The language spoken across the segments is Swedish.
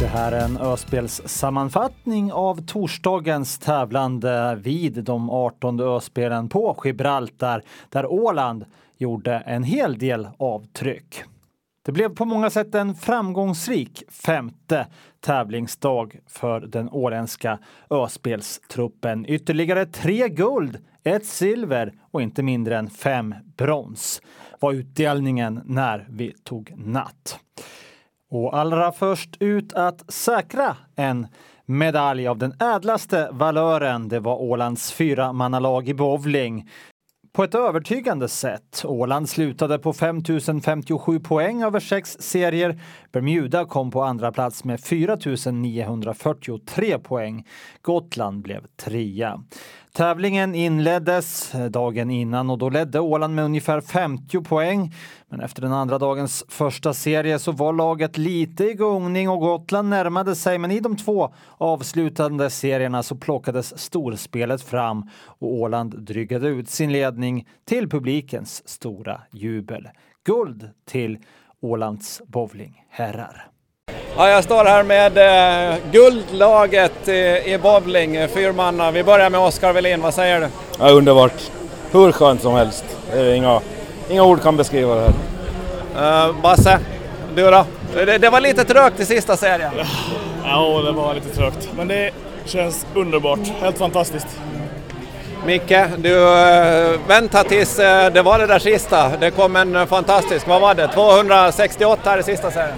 Det här är en Öspelssammanfattning av torsdagens tävlande vid de 18 Öspelen på Gibraltar där Åland gjorde en hel del avtryck. Det blev på många sätt en framgångsrik femte tävlingsdag för den åländska Öspelstruppen. Ytterligare tre guld, ett silver och inte mindre än fem brons var utdelningen när vi tog natt. Och allra först ut att säkra en medalj av den ädlaste valören, det var Ålands fyramannalag i bowling. På ett övertygande sätt. Åland slutade på 5057 poäng över sex serier. Bermuda kom på andra plats med 4943 poäng. Gotland blev trea. Tävlingen inleddes dagen innan och då ledde Åland med ungefär 50 poäng. Men efter den andra dagens första serie så var laget lite i gungning och Gotland närmade sig. Men i de två avslutande serierna så plockades storspelet fram och Åland drygade ut sin ledning till publikens stora jubel. Guld till Ålands bowlingherrar. Ja, jag står här med eh, guldlaget i, i bowling, fyrmanna. Vi börjar med Oskar Welin, vad säger du? Ja, underbart. Hur skönt som helst. Det är inga, inga ord kan beskriva det här. Uh, Basse, du då? Det, det, var lite trögt i sista serien. Ja, det var lite trögt. Men det känns underbart. Helt fantastiskt. Micke, du uh, vänta tills uh, det var det där sista. Det kom en fantastisk, vad var det, 268 här i sista serien?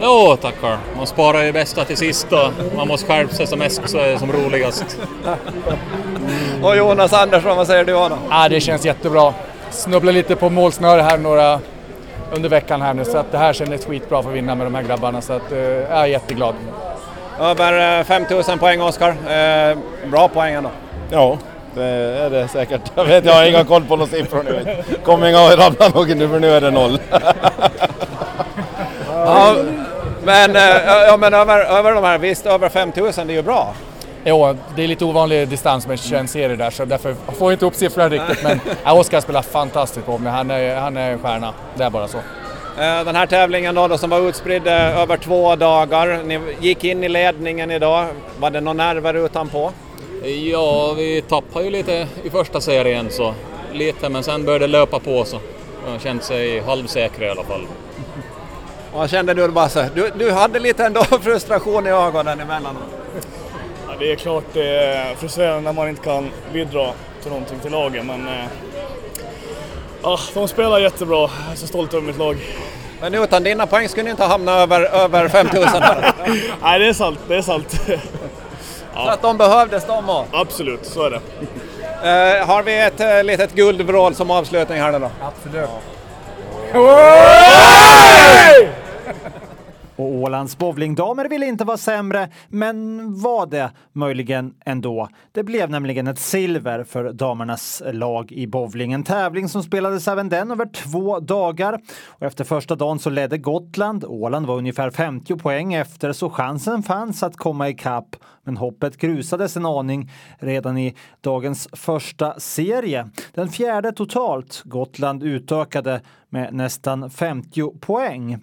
Jo tackar. Man sparar ju bästa till sist och man måste skärpa sig som mest så är det som roligast. och Jonas Andersson, vad säger du då? Ja, det känns jättebra. Snubbla lite på målsnöre här några under veckan här nu så att det här kändes skitbra för att vinna med de här grabbarna så att uh, jag är jätteglad. Över 5000 poäng Oskar. Uh, bra poäng ändå. Ja, det är det säkert. Jag vet, jag har inga koll på några siffror nu. Kommer inga rabbla något nu för nu är det noll. ja, men, äh, ja, men över, över de här, visst över 5000 det är ju bra. Jo, det är lite ovanlig distans med 21 serier där så därför får jag inte upp siffrorna riktigt. Men ja, Oskar spelar fantastiskt på mig, han är, han är en stjärna. Det är bara så. Den här tävlingen då, då som var utspridd över två dagar, ni gick in i ledningen idag. Var det några nerver utanpå? Ja, vi tappade ju lite i första serien så lite, men sen började det löpa på så jag kände sig halvsäker i alla fall. Vad kände du Basse? Du, du hade lite ändå frustration i ögonen emellanåt. Ja, det är klart det är frustrerande när man inte kan bidra till någonting till laget men eh, ja, de spelar jättebra. Jag är så stolt över mitt lag. Men utan dina poäng skulle ni inte hamna över, över 5000 Nej, det är sant. Det är sant. ja. Så att de behövdes de också? Absolut, så är det. Uh, har vi ett uh, litet guldvrål som avslutning här nu då? Absolut. Och Ålands bowlingdamer ville inte vara sämre, men var det möjligen ändå. Det blev nämligen ett silver för damernas lag i bowling. En tävling som spelades även den över två dagar. Och efter första dagen så ledde Gotland. Åland var ungefär 50 poäng efter, så chansen fanns att komma ikapp. Men hoppet grusades en aning redan i dagens första serie. Den fjärde totalt. Gotland utökade med nästan 50 poäng.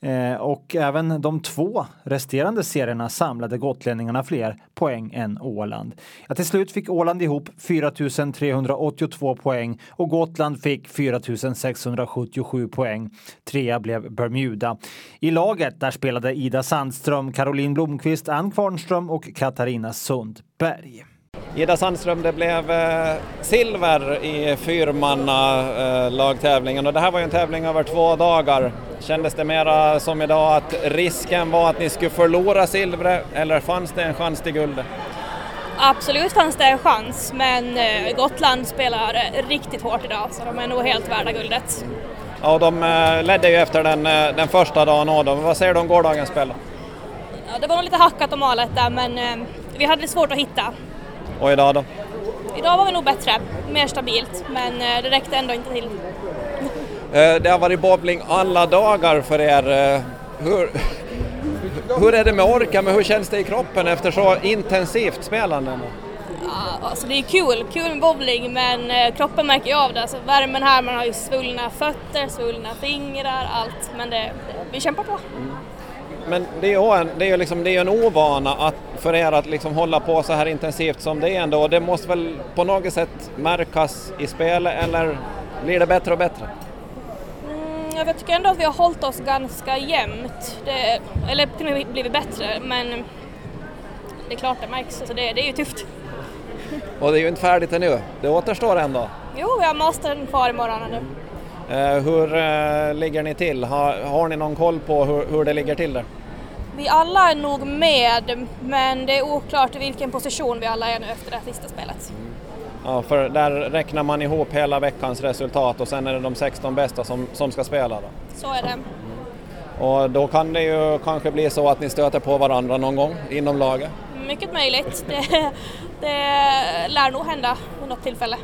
Eh, och även de två resterande serierna samlade gotlänningarna fler poäng än Åland. Ja, till slut fick Åland ihop 4 382 poäng och Gotland fick 4 677 poäng. Trea blev Bermuda. I laget där spelade Ida Sandström, Caroline Blomqvist, Ann Kvarnström och Katarina Sundberg. Ida Sandström, det blev eh, silver i fyrmanna eh, och det här var ju en tävling över två dagar. Kändes det mera som idag att risken var att ni skulle förlora silvret eller fanns det en chans till guldet? Absolut fanns det en chans men eh, Gotland spelar riktigt hårt idag så de är nog helt värda guldet. Ja, och de ledde ju efter den, den första dagen också. Vad säger du om gårdagens spel? Ja, det var nog lite hackat och malet där men vi hade lite svårt att hitta. Och idag då? Idag var vi nog bättre, mer stabilt, men det räckte ändå inte till. Det har varit bowling alla dagar för er. Hur, hur är det med orken, men hur känns det i kroppen efter så intensivt spelande? Ja, alltså det är kul, kul med bowling men eh, kroppen märker ju av det. Alltså värmen här, man har ju svullna fötter, svullna fingrar, allt. Men det, vi kämpar på. Men det är ju en, det är liksom, det är en ovana att, för er att liksom hålla på så här intensivt som det är ändå. Det måste väl på något sätt märkas i spelet eller blir det bättre och bättre? Mm, jag tycker ändå att vi har hållit oss ganska jämnt. Det, eller till och med blivit bättre men det är klart det märks. Alltså det, det är ju tufft. Och det är ju inte färdigt ännu. Det återstår ändå. Jo, vi har mastern kvar imorgon nu. Eh, hur eh, ligger ni till? Har, har ni någon koll på hur, hur det ligger till där? Vi alla är nog med, men det är oklart i vilken position vi alla är nu efter det här sista spelet. Ja, för där räknar man ihop hela veckans resultat och sen är det de 16 bästa som, som ska spela. Då. Så är det. Och då kan det ju kanske bli så att ni stöter på varandra någon gång inom laget. Mycket möjligt. Det, det lär nog hända vid något tillfälle.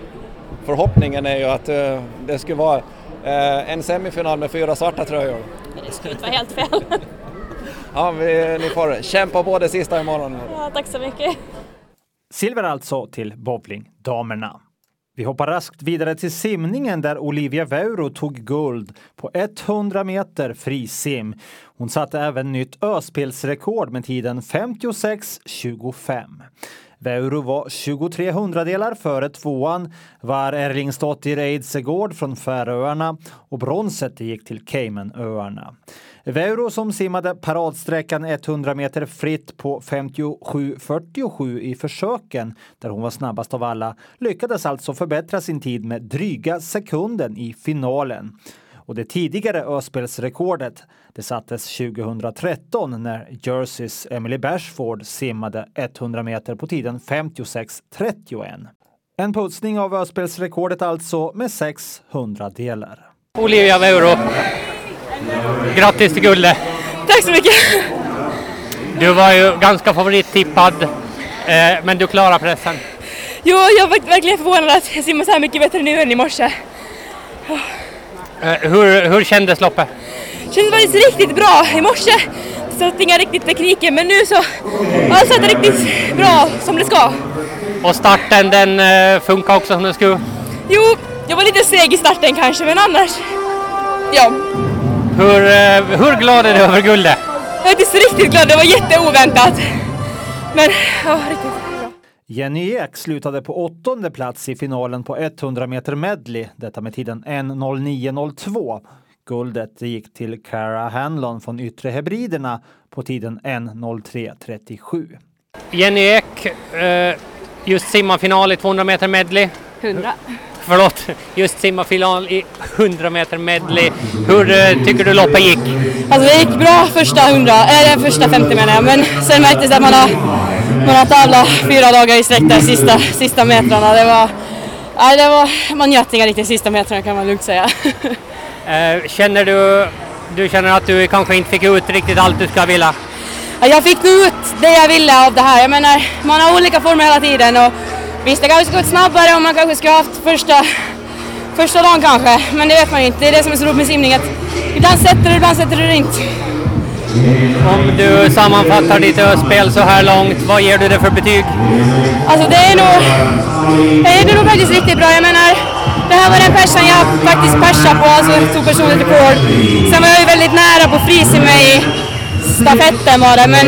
Förhoppningen är ju att uh, det skulle vara uh, en semifinal med fyra svarta tröjor. Det skulle inte vara helt fel. ja, vi, ni får kämpa på det sista imorgon. Ja, tack så mycket. Silver alltså till bowlingdamerna. Vi hoppar raskt vidare till simningen där Olivia Veuro tog guld på 100 meter frisim. Hon satte även nytt öspelsrekord med tiden 56.25. Veuro var 23 hundradelar före tvåan var Erlingsdottir Eidsegård från Färöarna och bronset gick till Caymanöarna. Veuro som simmade paradsträckan 100 meter fritt på 57.47 i försöken, där hon var snabbast av alla, lyckades alltså förbättra sin tid med dryga sekunden i finalen. Och det tidigare öspelsrekordet det sattes 2013 när Jerseys Emily Bashford simmade 100 meter på tiden 56.31. En putsning av öspelsrekordet alltså med 600 delar. Olivia Veuro. Grattis till guldet! Tack så mycket! Du var ju ganska favorittippad, eh, men du klarar pressen. Jo, jag var verkligen förvånad att jag simmar så här mycket bättre nu än i morse. Eh, hur, hur kändes loppet? kändes faktiskt riktigt bra. I morse satt inga riktigt tekniken men nu så allt satt riktigt bra som det ska. Och starten den eh, funkar också som den skulle? Jo, jag var lite seg i starten kanske men annars, ja. Hur, eh, hur glad är du över guldet? Jag är så riktigt glad, det var jätteoväntat. Men ja, riktigt. Jenny Ek slutade på åttonde plats i finalen på 100 meter medley, detta med tiden 1.09.02. Guldet gick till Cara Hanlon från Yttre Hebriderna på tiden 1.03.37. Jenny Ek, eh, just simmarfinal i 200 meter medley. 100. Förlåt, just simmarfinal i 100 meter medley. Hur eh, tycker du loppet gick? Alltså det gick bra första 100, eller första 50 menar jag, men sen märktes det att man har, man har tävlat fyra dagar i sträck där sista, sista metrarna. Det var, nej, det var, man njöt inga riktigt sista metrarna kan man lugnt säga. Eh, känner du, du känner att du kanske inte fick ut riktigt allt du ska vilja? Ja, Jag fick nog ut det jag ville av det här. Jag menar, man har olika former hela tiden och visst, det kanske skulle gått snabbare och man kanske skulle haft första, första dagen kanske, men det vet man inte. Det är det som är så roligt med simning, att ibland sätter du, ibland sätter du det inte. Om du sammanfattar ditt spel så här långt, vad ger du det för betyg? Alltså det är nog, det är nog faktiskt riktigt bra. Jag menar, det här var den persen jag faktiskt persade på, alltså tog personligt rekord. Sen var jag ju väldigt nära på frisim i stafetten var det, men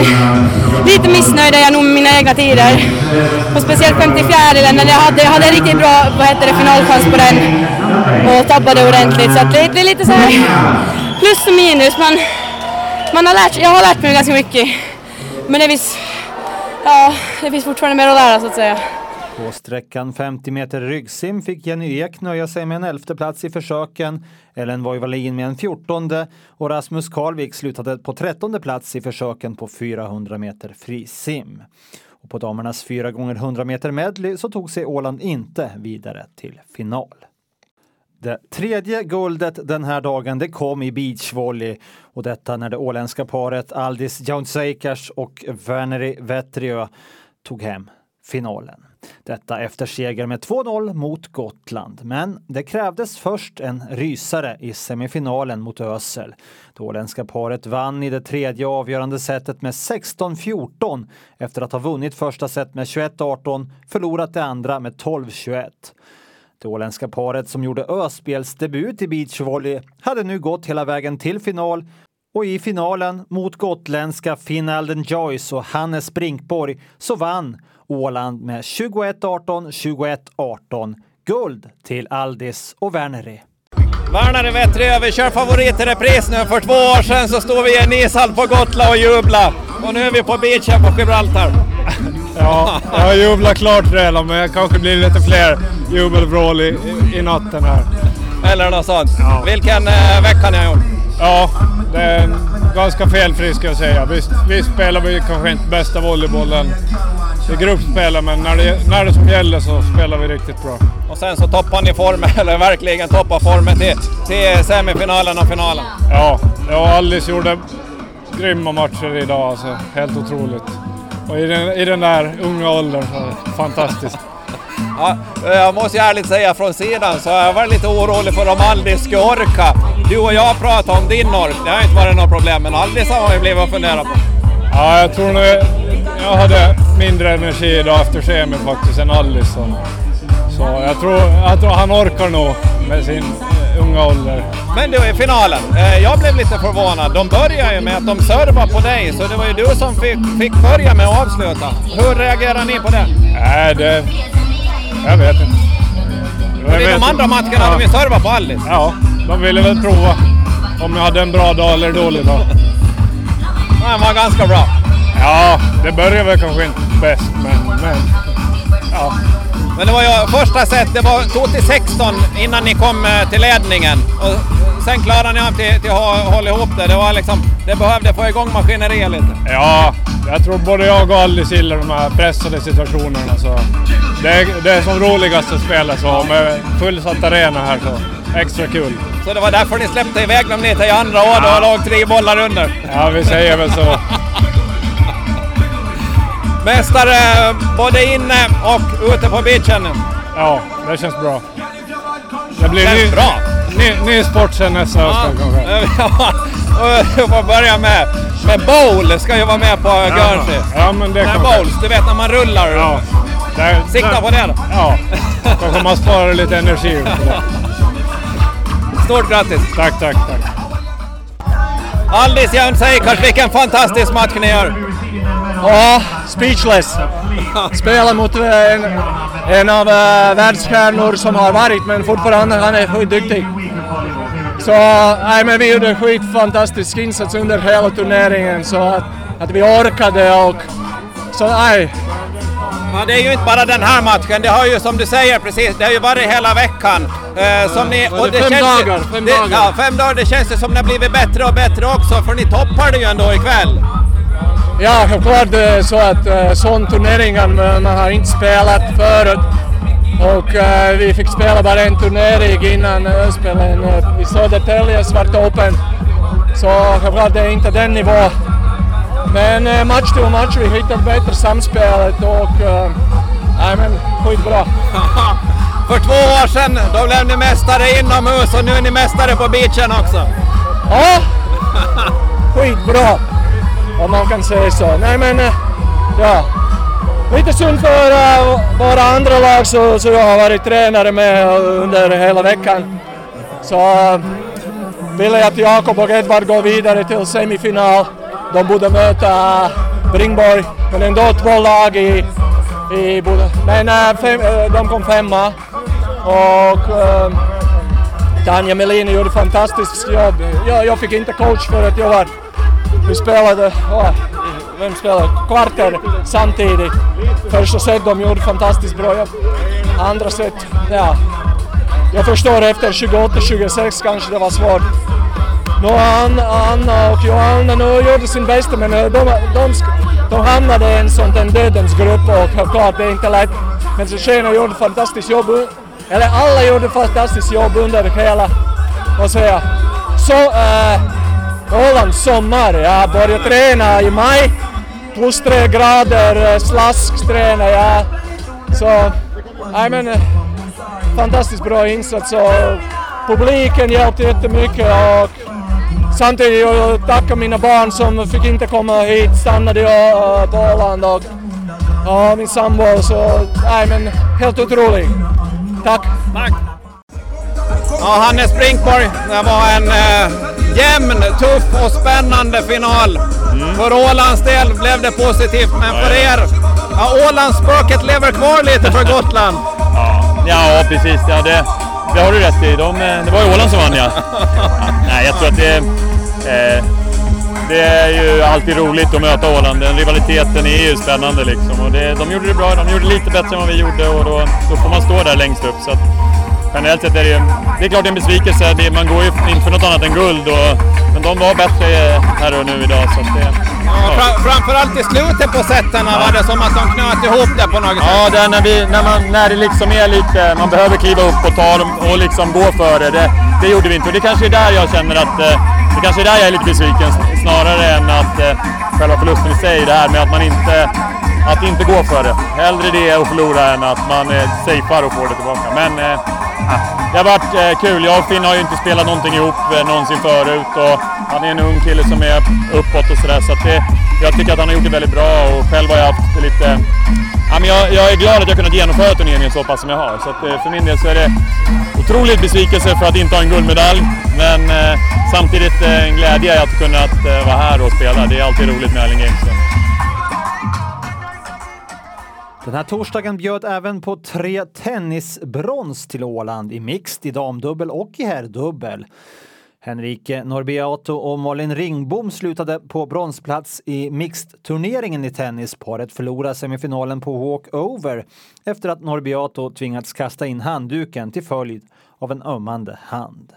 lite missnöjd är jag nog med mina egna tider. Och speciellt 54 men jag hade, jag hade en riktigt bra vad heter det, finalchans på den och tappade ordentligt. Så att det, det är lite så här plus och minus. Man, man har lärt, jag har lärt mig ganska mycket. Men det finns, ja, det finns fortfarande mer att lära så att säga. På sträckan 50 meter ryggsim fick Jenny Ek nöja sig med en elfte plats i försöken. Ellen Voivalin med en fjortonde och Rasmus Karlvik slutade på trettonde plats i försöken på 400 meter frisim. Och på damernas 4 gånger 100 meter medley så tog sig Åland inte vidare till final. Det tredje guldet den här dagen det kom i beachvolley och detta när det åländska paret Aldis Jauntseikers och Verneri Vetriö tog hem finalen. Detta efter seger med 2-0 mot Gotland. Men det krävdes först en rysare i semifinalen mot Ösel. Det åländska paret vann i det tredje avgörande setet med 16-14 efter att ha vunnit första set med 21-18, förlorat det andra med 12-21. Det åländska paret som gjorde Öspelsdebut i beachvolley hade nu gått hela vägen till final och i finalen mot gotländska Finn Alden Joyce och Hannes Brinkborg så vann Åland med 21-18, 21-18 guld till Aldis och Werneri. Värnare Vettre vi kör favorit i repris nu. För två år sedan så stod vi i en ishall på Gotland och jublade. Och nu är vi på beachen på Gibraltar. Ja, jag har jublat klart redan men det kanske blir lite fler jubelvrål i, i, i natten här. Eller något sånt. Ja. Vilken eh, vecka ni har gjort. Ja, det är ganska felfri ska jag säga. Visst, visst spelar vi kanske inte bästa volleybollen i gruppspelet men när det, när det som gäller så spelar vi riktigt bra. Och sen så toppar ni formen, eller verkligen toppar formen till, till semifinalen och finalen. Ja, jag och Alice gjorde grymma matcher idag alltså. Helt otroligt. Och i den, i den där unga åldern, fantastiskt. Ja, jag måste ärligt säga från sidan så har jag varit lite orolig för om Aldis ska orka. Du och jag pratar om din ork, det har inte varit något problem, men Aldis har ju blivit och funderat på. Ja, jag tror nog jag hade mindre energi idag efter semin faktiskt än Alice. Så, så jag, tror, jag tror han orkar nog med sin unga ålder. Men du, i finalen, eh, jag blev lite förvånad. De började ju med att de servade på dig, så det var ju du som fick, fick börja med att avsluta. Hur reagerar ni på det? Nej, det... Jag vet inte. Jag I de andra matcherna ja. hade vi servat på Alice. Ja, de ville väl prova om jag hade en bra dag eller dålig dag. Han var ganska bra. Ja, det började väl kanske inte bäst, men... men ja. Men det var ju första set, det var 2 till 16 innan ni kom eh, till ledningen. Och sen klarade ni av till, till att hålla ihop det. Det, var liksom, det behövde få igång maskineriet lite. Ja, jag tror både jag och Alice gillar de här pressade situationerna. Så det, är, det är som roligast att spela så med fullsatt arena här så extra kul. Så det var därför ni släppte iväg dem lite i andra år ja. och låg tre bollar under? Ja, vi säger väl så. Mästare både inne och ute på beachen. Ja, det känns bra. Det blir känns ny, bra? Ny, ny sport sen nästa ja. höst kanske. Vi får börja med, med bowl, ska ju vara med på ja, Guernsey. Ja, men det kan bowls, du vet när man rullar. Ja. Där, Sikta där, på det då. Ja, kanske man sparar lite energi. Stort grattis! Tack, tack, tack. Aldis Jämn-Seikars, vilken fantastisk match ni gör! Ja, speechless. Spelar mot en, en av uh, världsstjärnor som har varit, men fortfarande han är skitduktig. Så nej, men vi gjorde en skitfantastisk insats under hela turneringen så att, att vi orkade och så nej. Ja, det är ju inte bara den här matchen, det har ju som du säger precis, det har ju varit hela veckan. Eh, som ni, och det fem känns, dagar, fem det, dagar. Ja, fem dagar. Det känns ju som det har blivit bättre och bättre också, för ni toppar det ju ändå ikväll. Ja, självklart är så att uh, sån turneringar man har inte spelat förut. Och vi fick spela bara en turnering innan Öspelen i Södertälje, Svart Open. Så självklart det är inte den nivån. Men match till match vi hittat bättre samspelet och nej men skitbra. För två år sedan då blev ni mästare inomhus och nu är ni mästare på beachen också. Ja, skitbra om man kan säga så. Nej men, eh, ja. Lite synd för uh, våra andra lag så, så jag har varit tränare med eh, under hela veckan. Så uh, jag att Jakob och Edvard går vidare till semifinal. De borde möta Bringborg, men ändå två lag i, i Men uh, fem, uh, de kom femma och uh, Tanja Melin gjorde fantastiskt jobb. Jag, jag fick inte coach för att jag var vi spelade, åh, vem spelade? Kvarter samtidigt. Första set de gjorde fantastiskt bra jobb. Andra set, ja. Jag förstår efter 28-26 kanske det var svårt. Nu Anna och Johanna nu gjorde sin bästa men eh, de, de, de hamnade i en sån en dödens grupp och klart det är inte lätt. Men tjejerna gjorde fantastiskt jobb, eller alla gjorde fantastiskt jobb under hela, vad säger jag, så äh, Ålands sommar. Jag började träna i maj. Plus tre grader, eh, jag. Så, nej men eh, fantastiskt bra insats och publiken hjälpte jättemycket och samtidigt vill jag tacka mina barn som fick inte komma hit, stannade jag eh, på Åland och, och min sambo så, nej men helt otroligt. Tack! Tack! Ja, Hannes Brinkborg, det var en eh, jämn, tuff och spännande final. För Ålands del blev det positivt, men för er, ja, Ålandsspöket lever kvar lite för Gotland. Ja, precis. Ja, det, det har du rätt i. De, eh, det var ju Åland som vann ja. Nej, jag tror att det... Eh, det är ju alltid roligt att möta Åland. Den rivaliteten är ju spännande liksom. Och det, de gjorde det bra. De gjorde det lite bättre än vad vi gjorde och då, då får man stå där längst upp. Så att, generellt sett är det ju... Det är klart det är en besvikelse. Det, man går ju inte för något annat än guld. Och, men de var bättre här och nu idag. Så det, Ja, fra- framförallt i slutet på setterna var det som att de knöt ihop det på något Ja, sätt. där när, vi, när, man, när det liksom är lite, man behöver kliva upp och ta dem och liksom gå före. Det, det gjorde vi inte och det kanske är där jag känner att, eh, det kanske är där jag är lite besviken snarare än att eh, själva förlusten i sig, det här med att man inte, att inte gå före. Hellre det och förlora än att man eh, safear och får det tillbaka. Men eh, det har varit eh, kul. Jag och Finn har ju inte spelat någonting ihop eh, någonsin förut och han är en ung kille som är uppåt och sådär. Så att det, jag tycker att han har gjort det väldigt bra och själv har jag haft lite... Ja, men jag, jag är glad att jag kunnat genomföra turneringen så pass som jag har. Så att, eh, för min del så är det otroligt besvikelse för att inte ha en guldmedalj. Men eh, samtidigt en glädje att kunna eh, vara här och spela. Det är alltid roligt med Erling Games. Den här torsdagen bjöd även på tre tennisbrons till Åland i mixed, i damdubbel och i herrdubbel. Henrike Norbiato och Malin Ringbom slutade på bronsplats i mixed-turneringen i tennis. Paret förlorade semifinalen på walkover efter att Norbiato tvingats kasta in handduken till följd av en ömmande hand.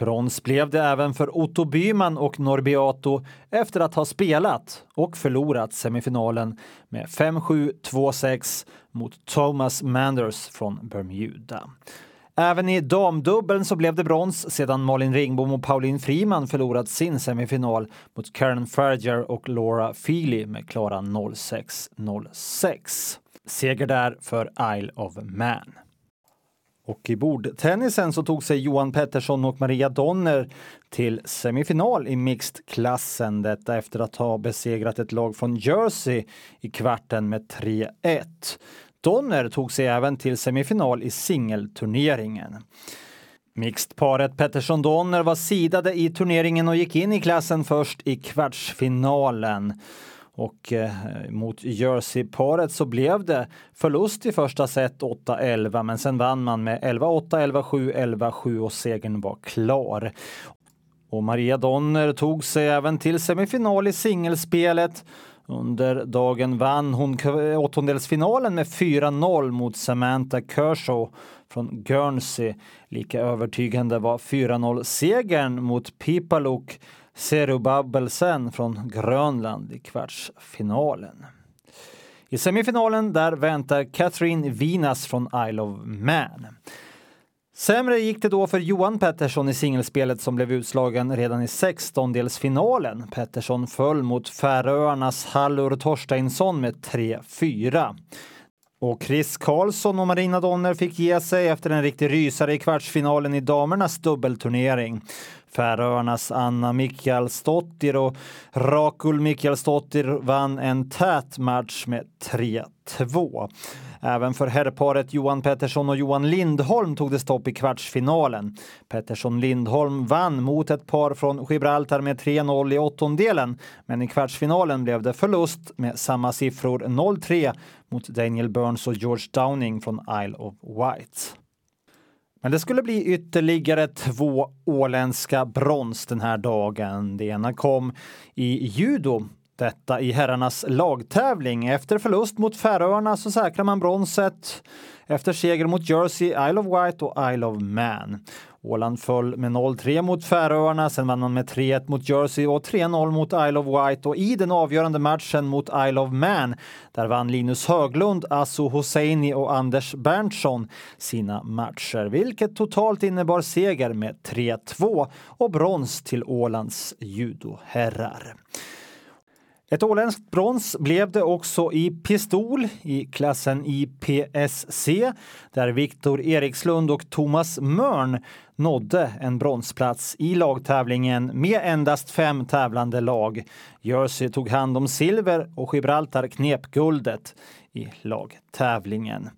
Brons blev det även för Otto Byman och Norbiato efter att ha spelat och förlorat semifinalen med 5-7, 2-6 mot Thomas Manders från Bermuda. Även i damdubbeln så blev det brons sedan Malin Ringbom och Pauline Friman förlorat sin semifinal mot Karen Ferger och Laura Feely med klara 0-6-0-6. Seger där för Isle of Man. Och i bordtennisen så tog sig Johan Pettersson och Maria Donner till semifinal i mixed-klassen. Detta efter att ha besegrat ett lag från Jersey i kvarten med 3-1. Donner tog sig även till semifinal i singelturneringen. Mixed-paret Pettersson-Donner var sidade i turneringen och gick in i klassen först i kvartsfinalen. Och eh, mot Jersey-paret så blev det förlust i första set 8-11 men sen vann man med 11-8, 11-7, 11-7 och segern var klar. Och Maria Donner tog sig även till semifinal i singelspelet. Under dagen vann hon åttondelsfinalen med 4-0 mot Samantha Kershaw från Guernsey. Lika övertygande var 4-0-segern mot Pipaluk Serubabelsen från Grönland i kvartsfinalen. I semifinalen där väntar Catherine Vinas från Isle of Man. Sämre gick det då för Johan Pettersson i singelspelet som blev utslagen redan i sextondelsfinalen. Pettersson föll mot Färöarnas Hallur Torsteinsson med 3-4. Och Chris Karlsson och Marina Donner fick ge sig efter en riktig rysare i kvartsfinalen i damernas dubbelturnering. Färöarnas Anna Mikaelsdottir och Rakul Mikaelsdottir vann en tät match med 3-2. Även för herrparet Johan Pettersson och Johan Lindholm tog det stopp i kvartsfinalen. Pettersson-Lindholm vann mot ett par från Gibraltar med 3-0 i åttondelen, men i kvartsfinalen blev det förlust med samma siffror 0-3 mot Daniel Burns och George Downing från Isle of Wight. Men det skulle bli ytterligare två åländska brons den här dagen. Det ena kom i judo detta i herrarnas lagtävling. Efter förlust mot Färöarna så säkrar man bronset efter seger mot Jersey, Isle of Wight och Isle of Man. Åland föll med 0-3 mot Färöarna, sen vann man med 3-1 mot Jersey och 3-0 mot Isle of Wight och i den avgörande matchen mot Isle of Man där vann Linus Höglund, Asu Hosseini och Anders Berntsson sina matcher, vilket totalt innebar seger med 3-2 och brons till Ålands judoherrar. Ett åländskt brons blev det också i pistol i klassen IPSC där Viktor Erikslund och Thomas Mörn nådde en bronsplats i lagtävlingen med endast fem tävlande lag. Jersey tog hand om silver och Gibraltar knep guldet i lagtävlingen.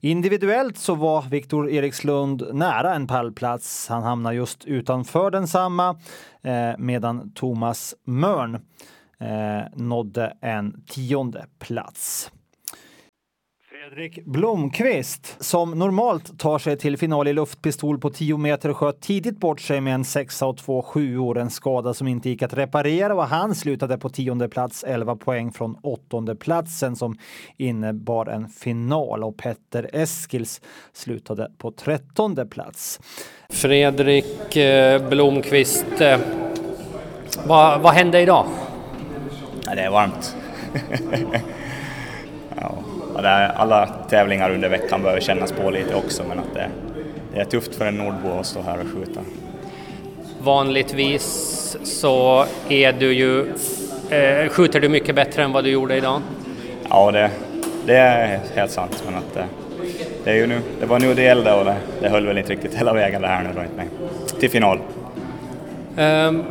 Individuellt så var Viktor Erikslund nära en pallplats. Han hamnade just utanför densamma eh, medan Thomas Mörn Eh, nådde en tionde plats. Fredrik Blomqvist, som normalt tar sig till final i luftpistol på 10 meter, sköt tidigt bort sig med en 6 och 2 7 en skada som inte gick att reparera och han slutade på tionde plats, 11 poäng från åttonde platsen som innebar en final och Petter Eskils slutade på trettonde plats. Fredrik eh, Blomqvist, eh, vad, vad hände idag? Ja, det är varmt. ja, alla tävlingar under veckan behöver kännas på lite också men att det, det är tufft för en nordbo att stå här och skjuta. Vanligtvis så är du ju, eh, skjuter du mycket bättre än vad du gjorde idag. Ja, det, det är helt sant men att det, det, är ju nu, det var nu det gällde och det, det höll väl inte riktigt hela vägen det här nu då, inte till final. Um,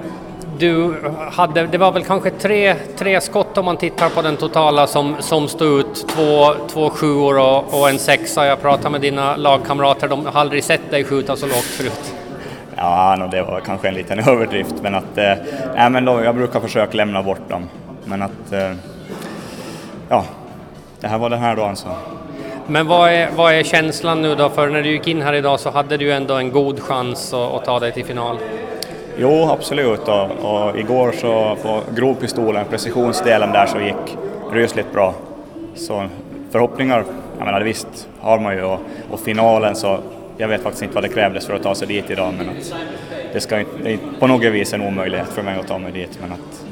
du hade, det var väl kanske tre, tre skott om man tittar på den totala som, som stod ut. Två, två sjuor och, och en sexa. Jag pratade med dina lagkamrater, de har aldrig sett dig skjuta så lågt förut. Ja, no, det var kanske en liten överdrift, men att eh, nej, men då, jag brukar försöka lämna bort dem. Men att eh, ja, det här var den här dagen så. Men vad är, vad är känslan nu då? För när du gick in här idag så hade du ändå en god chans att, att ta dig till final. Jo, absolut. Och, och igår så på grovpistolen, precisionsdelen där, så gick rysligt bra. Så förhoppningar, jag menar visst har man ju och, och, finalen så, jag vet faktiskt inte vad det krävdes för att ta sig dit idag men att det ska inte, det är på något vis en omöjlighet för mig att ta mig dit men att...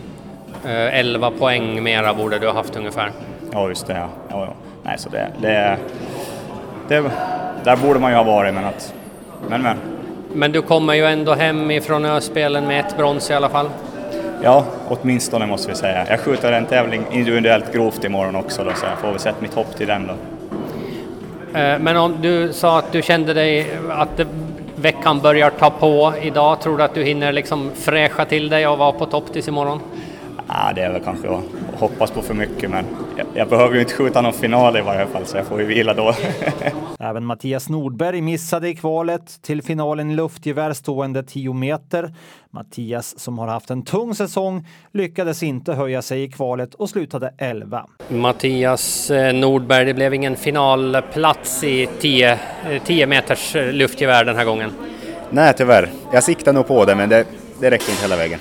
11 poäng mera borde du ha haft ungefär. Ja, just det. Ja. Ja, ja. Nej, så det, det, det, där borde man ju ha varit men att... Men men. Men du kommer ju ändå hem ifrån Öspelen med ett brons i alla fall? Ja, åtminstone måste vi säga. Jag skjuter en tävling individuellt grovt imorgon också då, så jag får väl sätta mitt hopp till den då. Men om du sa att du kände dig att veckan börjar ta på idag, tror du att du hinner liksom fräscha till dig och vara på topp tills imorgon? Ja, det är väl kanske att hoppas på för mycket, men jag, jag behöver ju inte skjuta någon final i varje fall, så jag får ju vila då. Även Mattias Nordberg missade i kvalet till finalen i luftgevär stående 10 meter. Mattias, som har haft en tung säsong, lyckades inte höja sig i kvalet och slutade 11. Mattias eh, Nordberg, det blev ingen finalplats i 10, 10 meters luftgevär den här gången. Nej, tyvärr. Jag siktar nog på det, men det, det räcker inte hela vägen.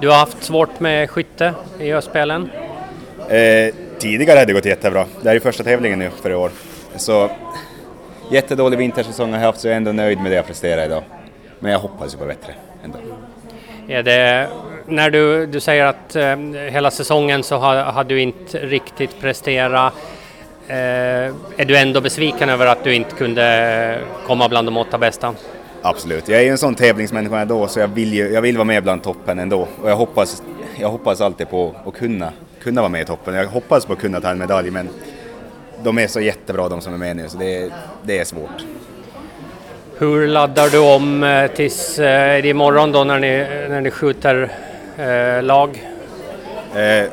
Du har haft svårt med skytte i Öspelen? Eh, tidigare hade det gått jättebra. Det här är första tävlingen nu för i år. Så jättedålig vintersäsong har jag haft så jag är ändå nöjd med det jag presterar idag. Men jag hoppas ju på bättre ändå. Är det, när du, du säger att eh, hela säsongen så har, har, du inte riktigt presterat. Eh, är du ändå besviken över att du inte kunde komma bland de åtta bästa? Absolut, jag är ju en sån tävlingsmänniska ändå så jag vill, ju, jag vill vara med bland toppen ändå. Och jag hoppas, jag hoppas alltid på att kunna, kunna vara med i toppen. Jag hoppas på att kunna ta en medalj men de är så jättebra de som är med nu så det, det är svårt. Hur laddar du om eh, tills eh, imorgon då när ni, när ni skjuter eh, lag? Eh,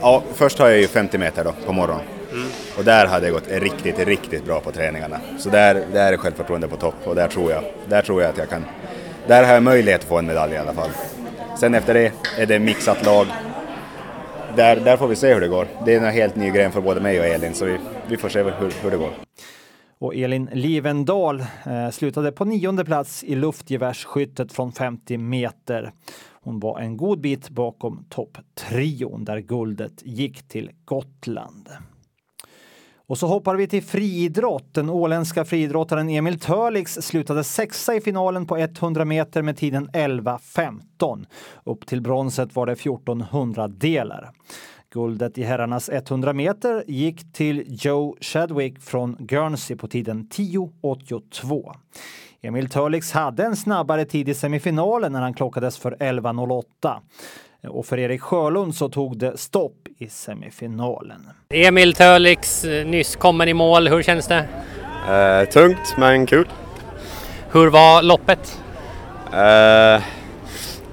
ja, först har jag ju 50 meter då på morgonen. Mm. Och där hade det gått riktigt, riktigt bra på träningarna. Så där, där är självförtroendet på topp och där tror jag, där tror jag att jag kan, där har jag möjlighet att få en medalj i alla fall. Sen efter det är det mixat lag. Där, där får vi se hur det går. Det är en helt ny gren för både mig och Elin så vi, vi får se hur, hur det går. Och Elin Livendal eh, slutade på nionde plats i luftgevärsskyttet från 50 meter. Hon var en god bit bakom topptrion där guldet gick till Gotland. Och så hoppar vi till friidrott. Den åländska friidrottaren Emil Törlix slutade sexa i finalen på 100 meter med tiden 11.15. Upp till bronset var det 14 hundradelar. Guldet i herrarnas 100 meter gick till Joe Chadwick från Guernsey på tiden 10.82. Emil Törlix hade en snabbare tid i semifinalen när han klockades för 11.08. Och för Erik Sjölund så tog det stopp i semifinalen. Emil Törlix eh, nyss kommen i mål, hur känns det? Eh, tungt men kul. Hur var loppet? Eh,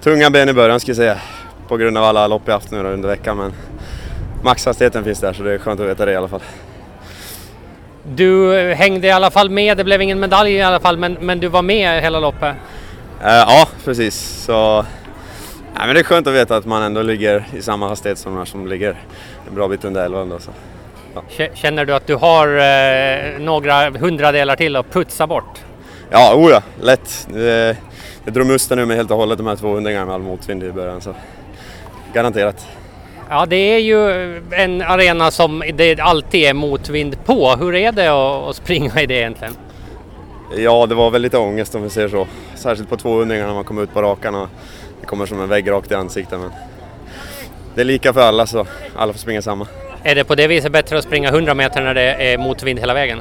tunga ben i början ska jag säga. På grund av alla lopp jag haft nu under veckan men maxhastigheten finns där så det är skönt att veta det i alla fall. Du hängde i alla fall med, det blev ingen medalj i alla fall, men, men du var med hela loppet. Eh, ja, precis. Så, ja, men det är skönt att veta att man ändå ligger i samma hastighet som de här som ligger en bra bit under 11 ändå. Så. Ja. Känner du att du har eh, några hundradelar till att putsa bort? Ja, oh ja, lätt. Det drog musten nu med helt och hållet de här två hundringarna med all motvind i början. Så. Garanterat. Ja, det är ju en arena som det alltid är motvind på. Hur är det att springa i det egentligen? Ja, det var väl lite ångest om vi säger så. Särskilt på 200 när man kommer ut på rakan det kommer som en vägg rakt i ansiktet. Men det är lika för alla så alla får springa samma. Är det på det viset bättre att springa 100 meter när det är motvind hela vägen?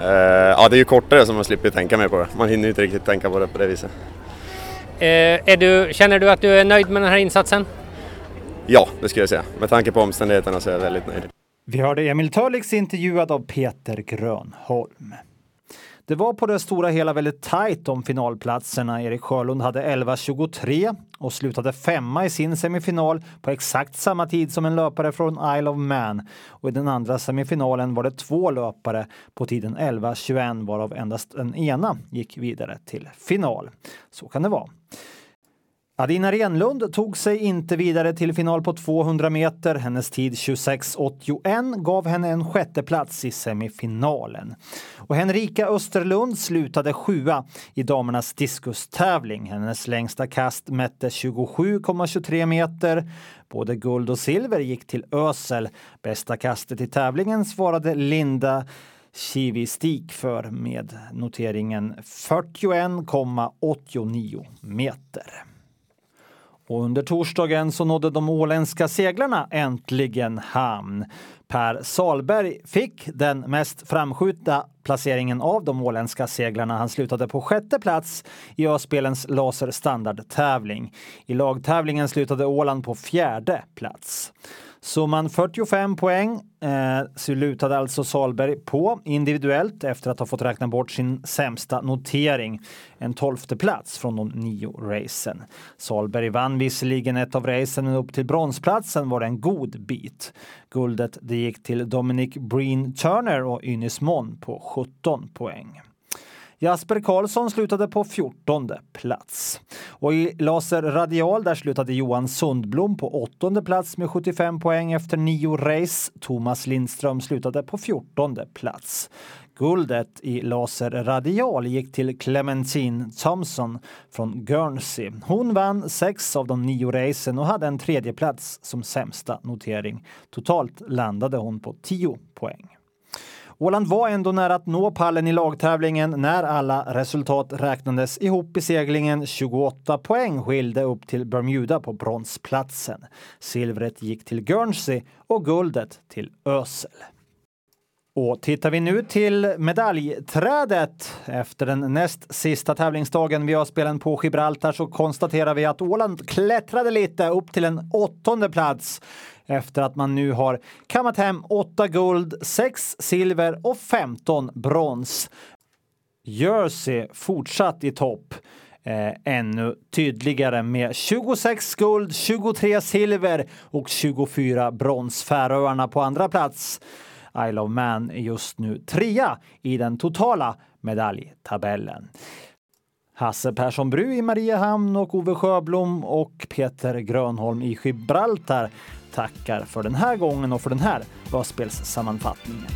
Uh, ja, det är ju kortare så man slipper tänka mer på det. Man hinner inte riktigt tänka på det på det viset. Uh, du, känner du att du är nöjd med den här insatsen? Ja, det skulle jag säga. Med tanke på omständigheterna så är jag väldigt nöjd. Vi hörde Emil Törlix intervjuad av Peter Grönholm. Det var på det stora hela väldigt tajt om finalplatserna. Erik Sjölund hade 11.23 och slutade femma i sin semifinal på exakt samma tid som en löpare från Isle of Man. Och i den andra semifinalen var det två löpare på tiden 11.21 varav endast den ena gick vidare till final. Så kan det vara. Adina Renlund tog sig inte vidare till final på 200 meter. Hennes tid 26.81 gav henne en sjätteplats i semifinalen. Och Henrika Österlund slutade sjua i damernas diskustävling. Hennes längsta kast mätte 27,23 meter. Både guld och silver gick till Ösel. Bästa kastet i tävlingen svarade Linda Kivistik för med noteringen 41,89 meter. Och under torsdagen så nådde de åländska seglarna äntligen hamn. Per Salberg fick den mest framskjutna placeringen av de åländska seglarna. Han slutade på sjätte plats i Öspelens laserstandardtävling. I lagtävlingen slutade Åland på fjärde plats. Summan 45 poäng eh, slutade alltså Salberg på individuellt efter att ha fått räkna bort sin sämsta notering. En tolfte plats från de nio racen. Salberg vann visserligen ett av racen men upp till bronsplatsen var det en god bit. Guldet det gick till Dominic Breen Turner och Ynis Mon på 17 poäng. Jasper Karlsson slutade på 14 plats. Och i laser radial där slutade Johan Sundblom på åttonde plats med 75 poäng efter nio race. Thomas Lindström slutade på 14 plats. Guldet i laser radial gick till Clementine Thompson från Guernsey. Hon vann sex av de nio racen och hade en tredje plats som sämsta notering. Totalt landade hon på 10 poäng. Åland var ändå nära att nå pallen i lagtävlingen när alla resultat räknades ihop i seglingen. 28 poäng skilde upp till Bermuda på bronsplatsen. Silvret gick till Guernsey och guldet till Ösel. Och tittar vi nu till medaljträdet efter den näst sista tävlingsdagen vid spelen på Gibraltar så konstaterar vi att Åland klättrade lite upp till en åttonde plats efter att man nu har kammat hem 8 guld, 6 silver och 15 brons. Jersey fortsatt i topp. Eh, ännu tydligare med 26 guld, 23 silver och 24 brons. Färöarna på andra plats. Isle of Man är just nu trea i den totala medaljtabellen. Hasse Persson Bru i Mariehamn och Ove Sjöblom och Peter Grönholm i Gibraltar tackar för den här gången och för den här Vad sammanfattningen.